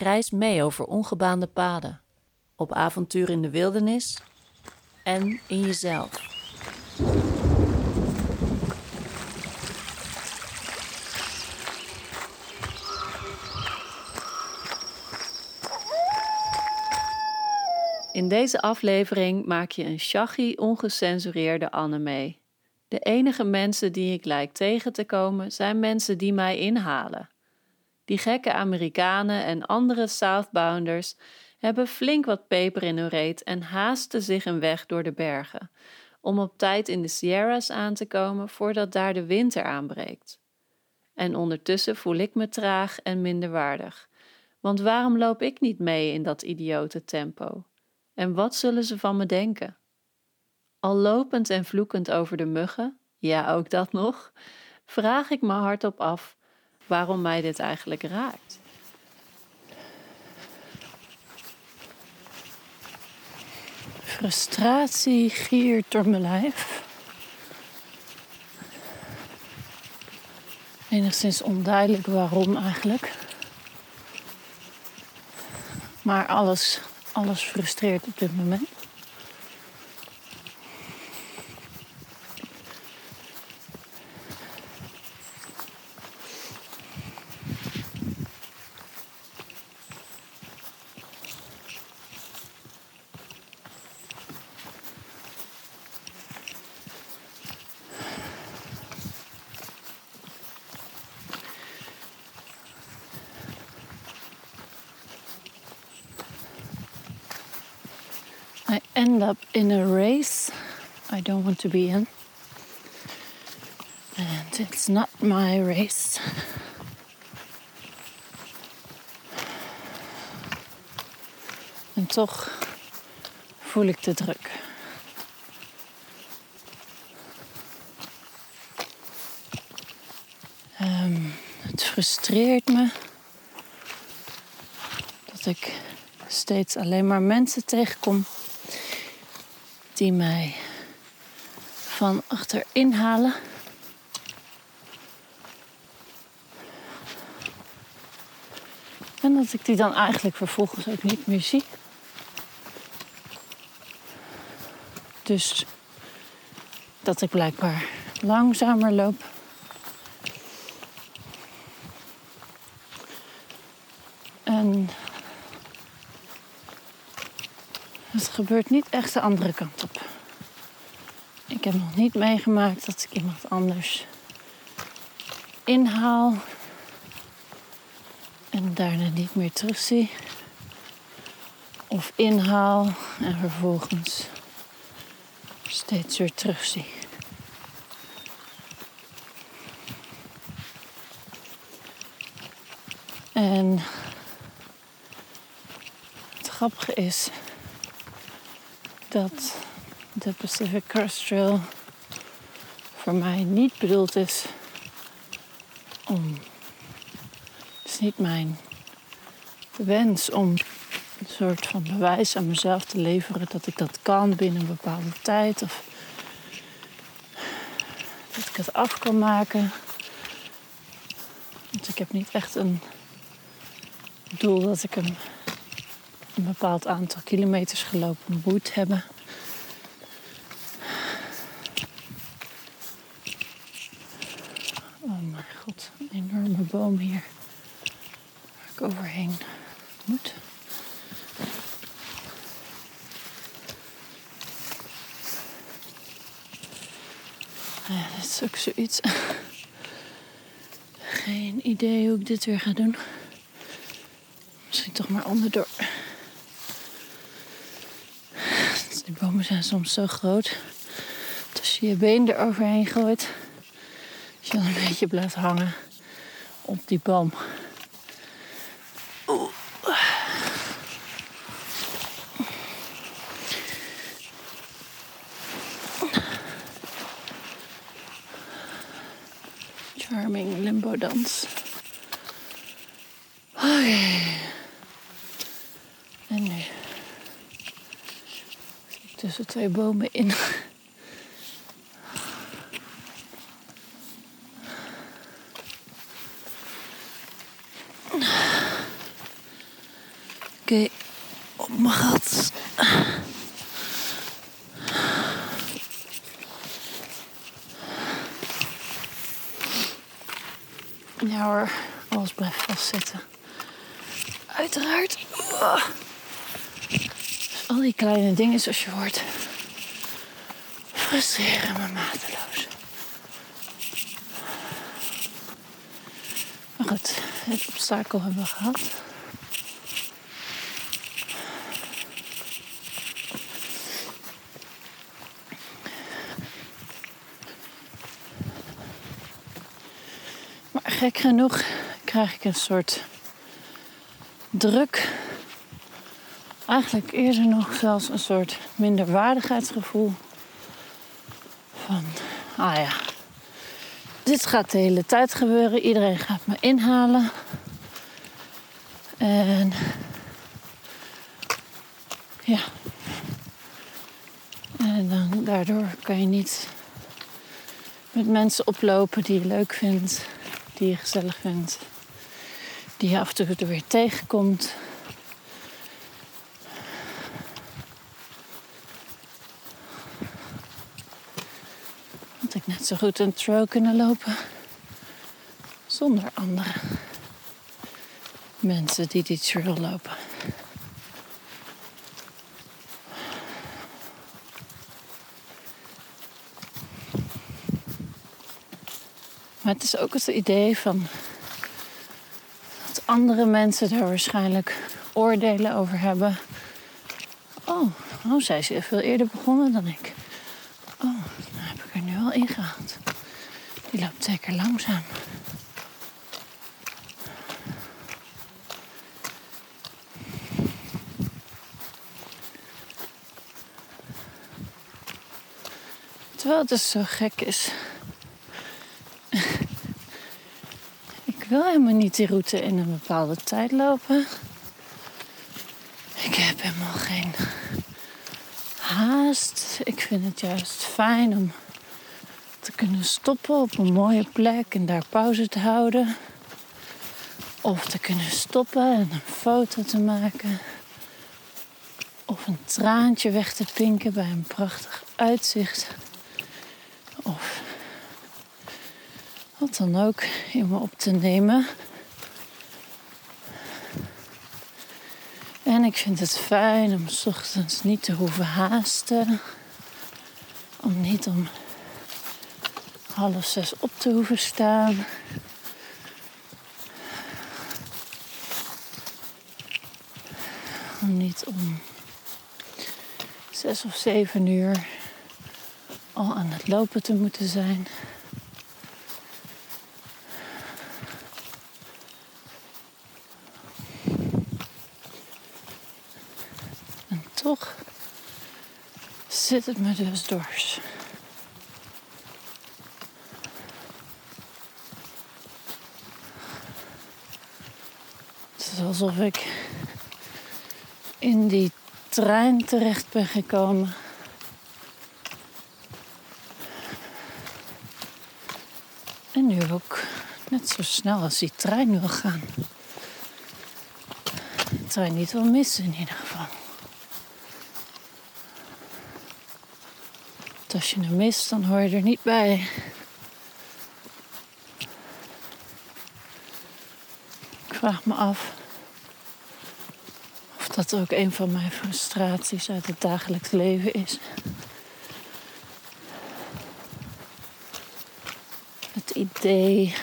Reis mee over ongebaande paden, op avontuur in de wildernis en in jezelf. In deze aflevering maak je een shaggy, ongecensureerde Anne mee. De enige mensen die ik lijk tegen te komen zijn mensen die mij inhalen. Die gekke Amerikanen en andere Southbounders hebben flink wat peper in hun reet en haasten zich een weg door de bergen, om op tijd in de Sierras aan te komen voordat daar de winter aanbreekt. En ondertussen voel ik me traag en minderwaardig, want waarom loop ik niet mee in dat idiote tempo? En wat zullen ze van me denken? Al lopend en vloekend over de muggen, ja ook dat nog, vraag ik me hardop af waarom mij dit eigenlijk raakt. Frustratie giert door mijn lijf. Enigszins onduidelijk waarom eigenlijk. Maar alles alles frustreert op dit moment. In a race I don't want to be in. And it's not my race. En toch voel ik de druk. Um, het frustreert me dat ik steeds alleen maar mensen tegenkom die mij van achterin halen. En dat ik die dan eigenlijk vervolgens ook niet meer zie. Dus dat ik blijkbaar langzamer loop. En het gebeurt niet echt de andere kant op. Ik heb nog niet meegemaakt dat ik iemand anders inhaal en daarna niet meer terugzie. Of inhaal en vervolgens steeds weer terugzie. En het grappige is dat de Pacific Crest Trail voor mij niet bedoeld is om. Het is niet mijn wens om een soort van bewijs aan mezelf te leveren dat ik dat kan binnen een bepaalde tijd of dat ik het af kan maken. Want ik heb niet echt een doel dat ik hem een bepaald aantal kilometers gelopen moet hebben. Oh mijn god, een enorme boom hier. Waar ik overheen moet. Ja, dit is ook zoiets. Geen idee hoe ik dit weer ga doen. Misschien toch maar onderdoor. bomen zijn soms zo groot. Dat als je je been eroverheen gooit, je een beetje blijft hangen op die boom. Charming limbo dans. En nu. Tussen twee bomen in. Oké, op mijn gat. Ja hoor, alles blijft vastzitten. Uiteraard. Al die kleine dingen zoals je hoort. Frustreren me mateloos. Maar goed, het obstakel hebben we gehad. Maar gek genoeg krijg ik een soort druk. Eigenlijk eerder nog zelfs een soort minderwaardigheidsgevoel. Van, ah ja, dit gaat de hele tijd gebeuren. Iedereen gaat me inhalen. En ja. En dan, daardoor kan je niet met mensen oplopen die je leuk vindt, die je gezellig vindt, die je af en toe er weer tegenkomt. Want ik net zo goed een trail kunnen lopen zonder andere mensen die die trail lopen. Maar het is ook het idee van dat andere mensen daar waarschijnlijk oordelen over hebben. Oh, oh zij is veel eerder begonnen dan ik. Oh, dan heb ik er nu al ingehaald. Zeker langzaam. Terwijl het dus zo gek is. Ik wil helemaal niet die route in een bepaalde tijd lopen. Ik heb helemaal geen haast. Ik vind het juist fijn om te kunnen stoppen op een mooie plek en daar pauze te houden. Of te kunnen stoppen en een foto te maken. Of een traantje weg te pinken bij een prachtig uitzicht. Of wat dan ook in me op te nemen. En ik vind het fijn om 's ochtends niet te hoeven haasten. Om niet om half zes op te hoeven staan. Om niet om zes of zeven uur al aan het lopen te moeten zijn. En toch zit het me dus dwars. Alsof ik in die trein terecht ben gekomen. En nu ook net zo snel als die trein wil gaan. De trein niet wil missen in ieder geval. Als je hem mist, dan hoor je er niet bij. Ik vraag me af dat ook een van mijn frustraties uit het dagelijks leven is. Het idee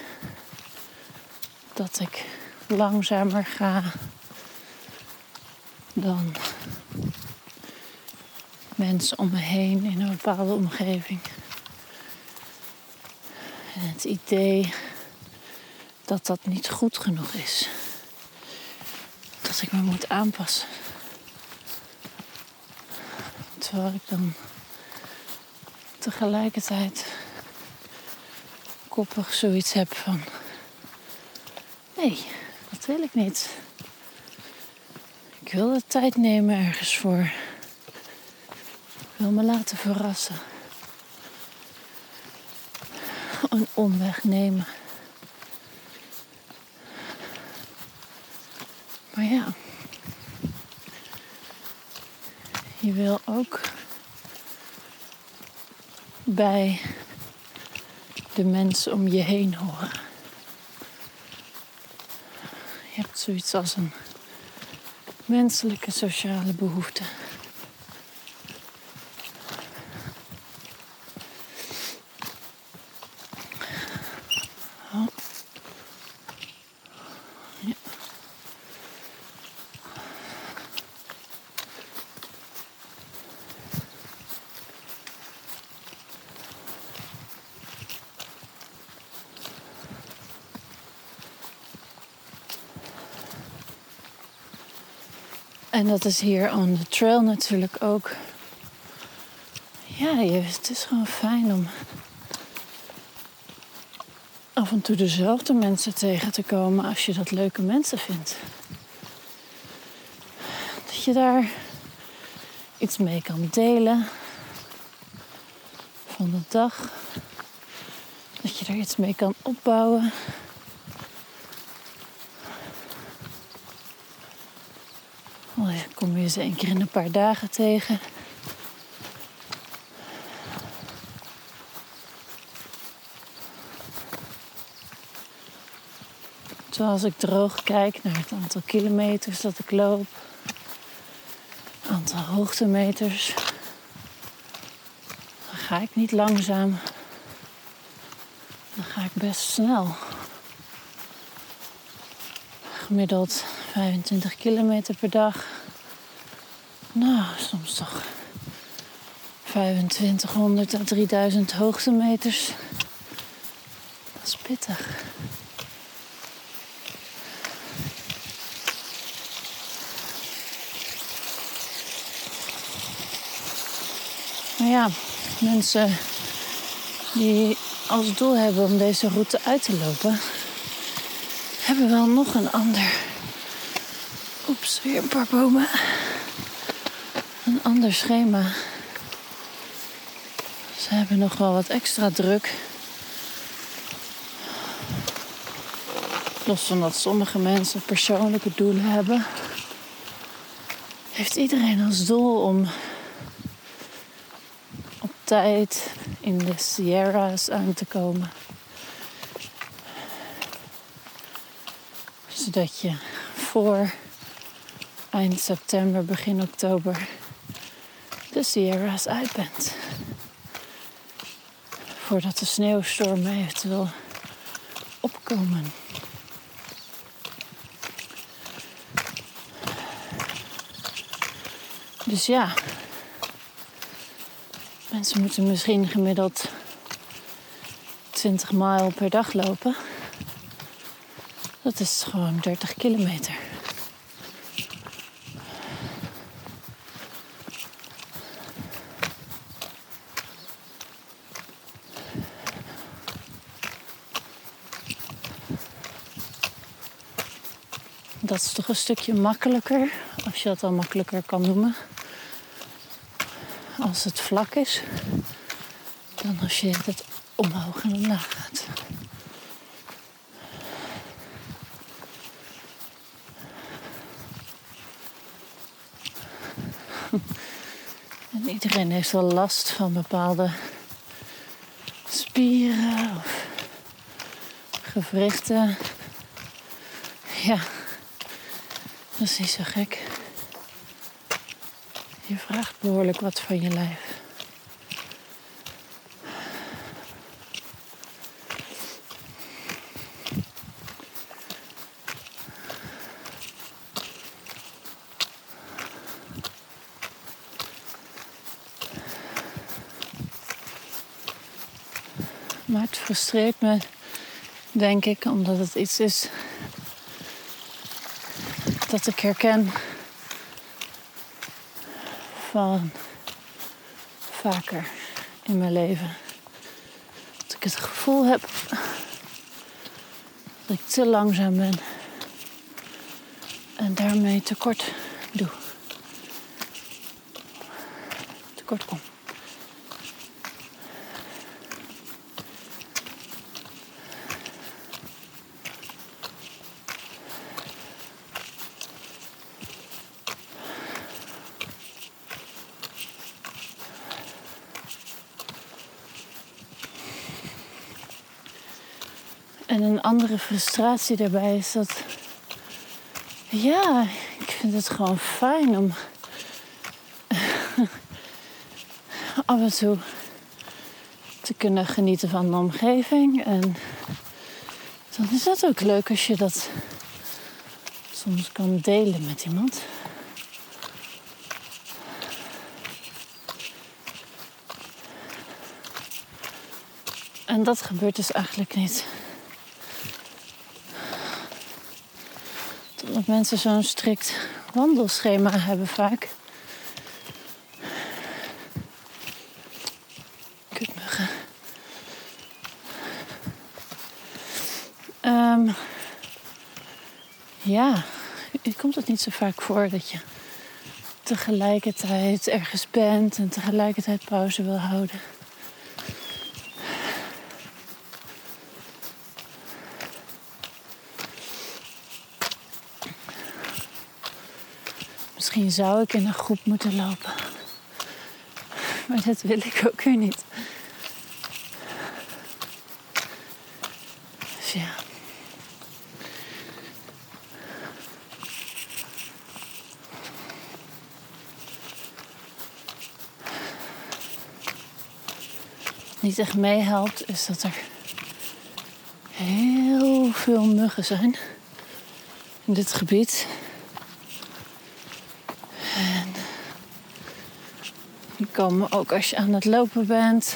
dat ik langzamer ga dan mensen om me heen in een bepaalde omgeving. En het idee dat dat niet goed genoeg is. Dat ik me moet aanpassen. Terwijl ik dan tegelijkertijd koppig zoiets heb van Nee, dat wil ik niet. Ik wil de tijd nemen ergens voor. Ik wil me laten verrassen. Een omweg nemen. Ja, je wil ook bij de mensen om je heen horen. Je hebt zoiets als een menselijke sociale behoefte. En dat is hier on the trail natuurlijk ook. Ja, het is gewoon fijn om af en toe dezelfde mensen tegen te komen als je dat leuke mensen vindt. Dat je daar iets mee kan delen van de dag. Dat je er iets mee kan opbouwen. Ze één keer in een paar dagen tegen. Zoals ik droog kijk naar het aantal kilometers dat ik loop, aantal hoogtemeters, dan ga ik niet langzaam. Dan ga ik best snel. Gemiddeld 25 kilometer per dag. Nou, soms toch 2500 à 3000 hoogtemeters. Dat is pittig. Maar ja, mensen die als doel hebben om deze route uit te lopen, hebben wel nog een ander. Oeps, weer een paar bomen ander schema. Ze hebben nog wel wat extra druk. Los van dat sommige mensen persoonlijke doelen hebben, heeft iedereen als doel om op tijd in de Sierra's aan te komen. Zodat je voor eind september, begin oktober de Sierra's uit bent. Voordat de sneeuwstormen eventueel opkomen. Dus ja, mensen moeten misschien gemiddeld 20 mijl per dag lopen. Dat is gewoon 30 kilometer. Dat is toch een stukje makkelijker, als je dat al makkelijker kan noemen, als het vlak is, dan als je het omhoog en omlaag gaat. En iedereen heeft wel last van bepaalde spieren of gewrichten. Ja, dat is niet zo gek. Je vraagt behoorlijk wat van je lijf. Maar het frustreert me, denk ik, omdat het iets is dat ik herken van vaker in mijn leven. Dat ik het gevoel heb dat ik te langzaam ben. En daarmee tekort doe. Tekort kom. En een andere frustratie daarbij is dat. Ja, ik vind het gewoon fijn om. af en toe te kunnen genieten van de omgeving. En dan is het ook leuk als je dat soms kan delen met iemand. En dat gebeurt dus eigenlijk niet. Dat mensen zo'n strikt wandelschema hebben vaak. Kutmuggen. Um, ja, komt het niet zo vaak voor dat je tegelijkertijd ergens bent en tegelijkertijd pauze wil houden. Zou ik in een groep moeten lopen. Maar dat wil ik ook weer niet. Dus ja. niet echt meehelpt, is dat er heel veel muggen zijn in dit gebied. Komen ook als je aan het lopen bent.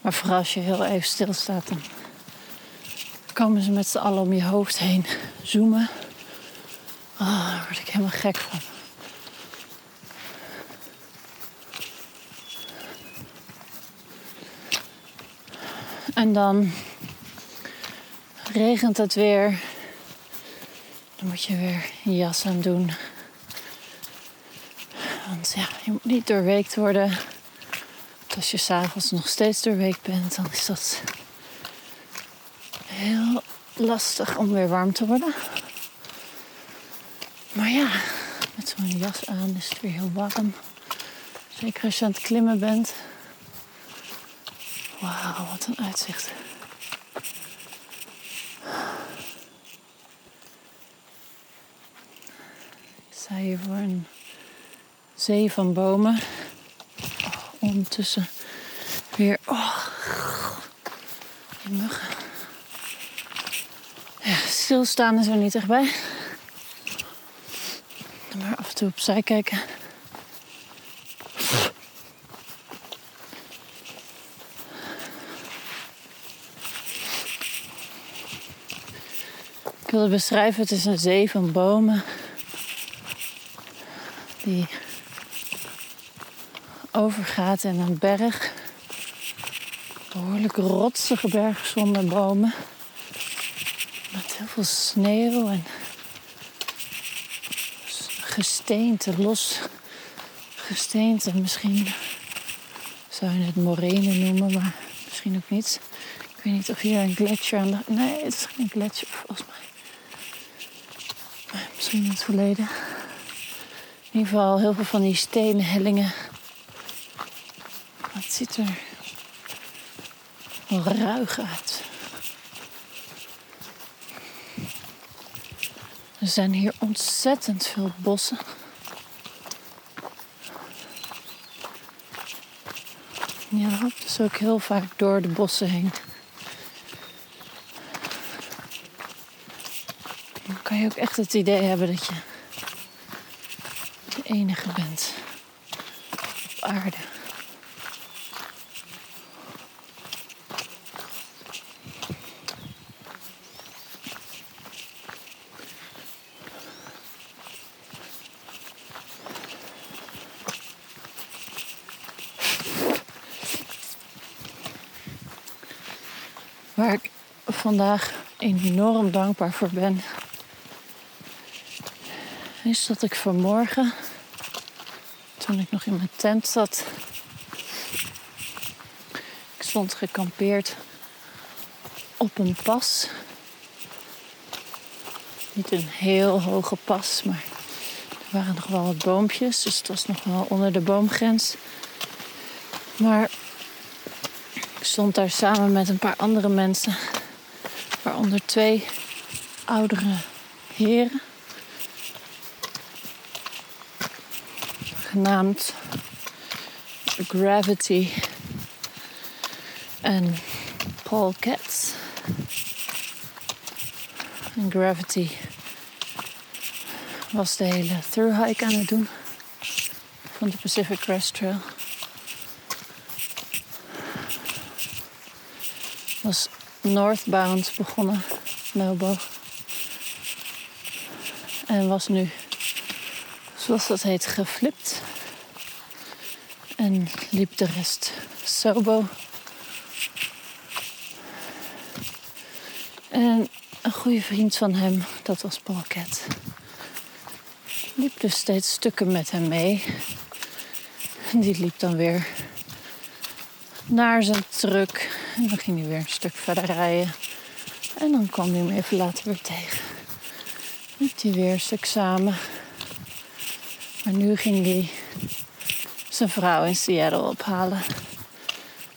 Maar vooral als je heel even stilstaat, dan komen ze met z'n allen om je hoofd heen zoomen. Oh, daar word ik helemaal gek van. En dan regent het weer. Dan moet je weer jas aan doen. Ja, je moet niet doorweekt worden. als je s'avonds nog steeds doorweekt bent, dan is dat heel lastig om weer warm te worden. Maar ja, met zo'n jas aan is het weer heel warm. Zeker als je aan het klimmen bent. Wauw, wat een uitzicht. Ik sta hier voor een zee van bomen. Ondertussen weer. Oh, die stilstaan is er niet echt bij. Maar af en toe opzij kijken. Ik wil het beschrijven, het is een zee van bomen. Die overgaat in een berg. Behoorlijk rotsige berg zonder bomen. Met heel veel sneeuw en gesteente, los gesteente. Misschien zou je het morene noemen, maar misschien ook niet. Ik weet niet of hier een gletsjer aan de... Nee, het is geen gletsjer volgens mij. Misschien in het verleden. In ieder geval heel veel van die stenen hellingen het ziet er ruig uit. Er zijn hier ontzettend veel bossen. Je loopt dus ook heel vaak door de bossen heen. Dan kan je ook echt het idee hebben dat je de enige bent op aarde. Waar ik vandaag enorm dankbaar voor ben. is dat ik vanmorgen, toen ik nog in mijn tent zat, ik stond gekampeerd op een pas. Niet een heel hoge pas, maar er waren nog wel wat boompjes, dus het was nog wel onder de boomgrens. Maar ik stond daar samen met een paar andere mensen, waaronder twee oudere heren. Genaamd Gravity en Paul Katz. En Gravity was de hele through hike aan het doen van de Pacific Crest Trail. Was northbound begonnen, Nobo. En was nu, zoals dat heet, geflipt. En liep de rest Sobo. En een goede vriend van hem, dat was Cat, liep dus steeds stukken met hem mee. En die liep dan weer naar zijn truck. En dan ging hij weer een stuk verder rijden. En dan kwam hij hem even later weer tegen. Liep hij weer een stuk samen. Maar nu ging hij zijn vrouw in Seattle ophalen.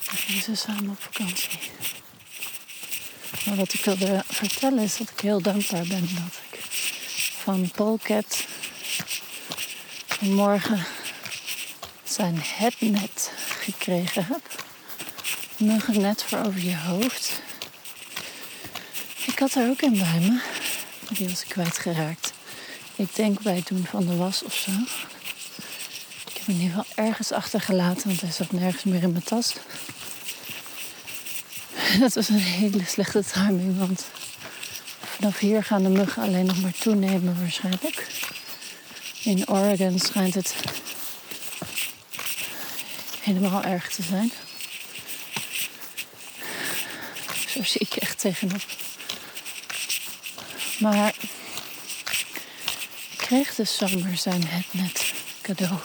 Dan gingen ze samen op vakantie. Maar wat ik wilde vertellen is dat ik heel dankbaar ben dat ik van Polcat vanmorgen zijn headnet gekregen heb. Muggennet voor over je hoofd. Ik had er ook een bij me. Die was ik kwijtgeraakt. Ik denk bij het doen van de was of zo. Ik heb hem in ieder geval ergens achtergelaten, want hij zat nergens meer in mijn tas. Dat was een hele slechte timing, want vanaf hier gaan de muggen alleen nog maar toenemen waarschijnlijk. In Oregon schijnt het helemaal erg te zijn. Zo zie ik echt tegenop. Maar ik kreeg de zomer zijn het net cadeau.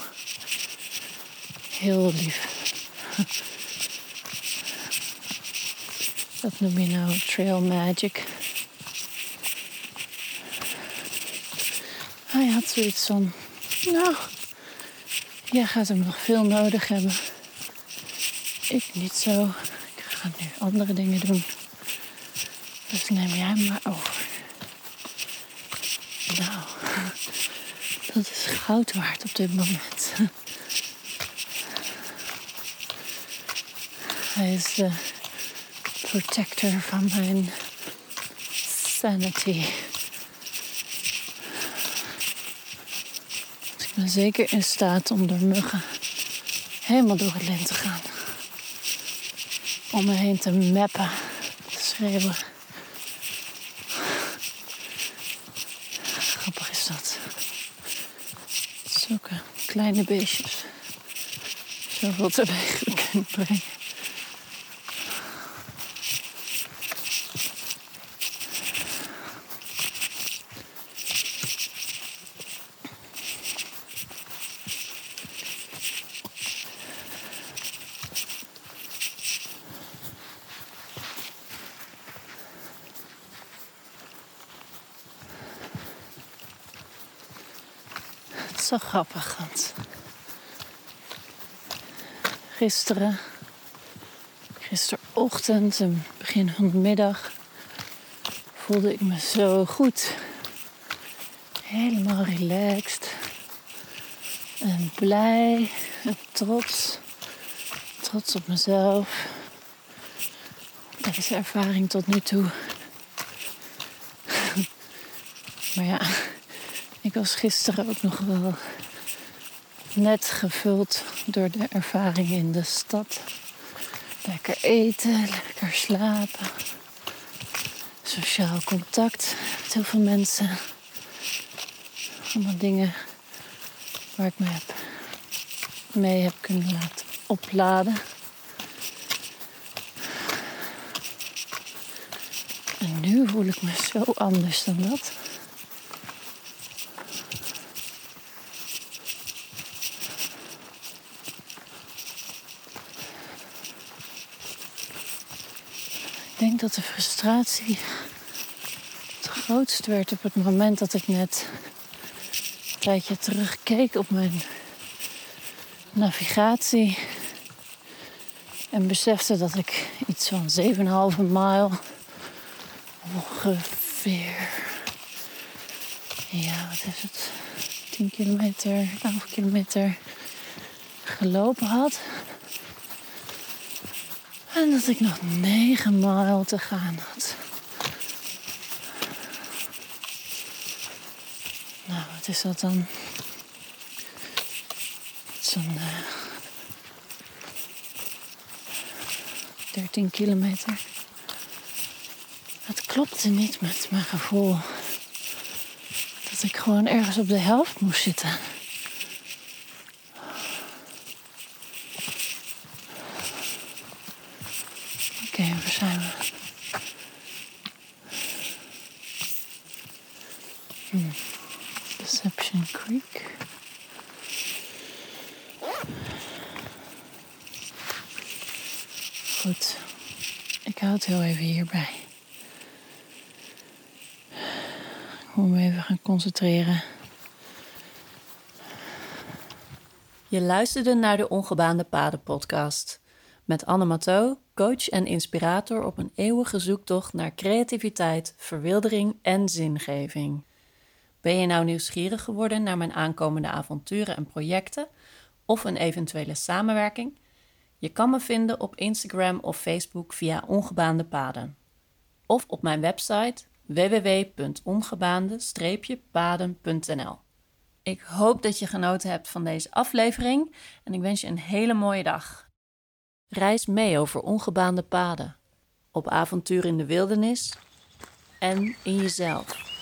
Heel lief. Dat noem je nou trail magic. Hij had zoiets van, nou, jij gaat hem nog veel nodig hebben. Ik niet zo. Ik ga nu andere dingen doen. Dus neem jij maar over. Nou, dat is goud waard op dit moment. Hij is de protector van mijn sanity. Dus ik ben zeker in staat om door muggen helemaal door het lint te gaan. Om me heen te mappen, te schreeuwen. Grappig is dat. Zulke kleine beestjes. Zoveel teweeg kunnen brengen. Is grappig, want gisteren, gisterochtend en begin van de middag voelde ik me zo goed. Helemaal relaxed en blij en trots. Trots op mezelf. Deze ervaring tot nu toe. Maar ja, ik was gisteren ook nog wel net gevuld door de ervaring in de stad. Lekker eten, lekker slapen. Sociaal contact met heel veel mensen. Allemaal dingen waar ik me heb, mee heb kunnen laten opladen. En nu voel ik me zo anders dan dat. Dat de frustratie het grootst werd op het moment dat ik net een tijdje terugkeek op mijn navigatie. En besefte dat ik iets van 7,5 mijl ongeveer. Ja, wat is het? 10 kilometer, 11 kilometer gelopen had. En dat ik nog 9 mijl te gaan had. Nou, wat is dat dan? Zo'n uh, 13 kilometer. Het klopte niet met mijn gevoel dat ik gewoon ergens op de helft moest zitten. Oké, okay, waar zijn we? Hmm. Deception Creek. Goed, ik hou heel even hierbij. Ik moet me even gaan concentreren. Je luisterde naar de Ongebaande Paden podcast met Anne Matteau, coach en inspirator op een eeuwige zoektocht naar creativiteit, verwildering en zingeving. Ben je nou nieuwsgierig geworden naar mijn aankomende avonturen en projecten of een eventuele samenwerking? Je kan me vinden op Instagram of Facebook via Ongebaande Paden. Of op mijn website www.ongebaande-paden.nl. Ik hoop dat je genoten hebt van deze aflevering en ik wens je een hele mooie dag. Reis mee over ongebaande paden, op avontuur in de wildernis en in jezelf.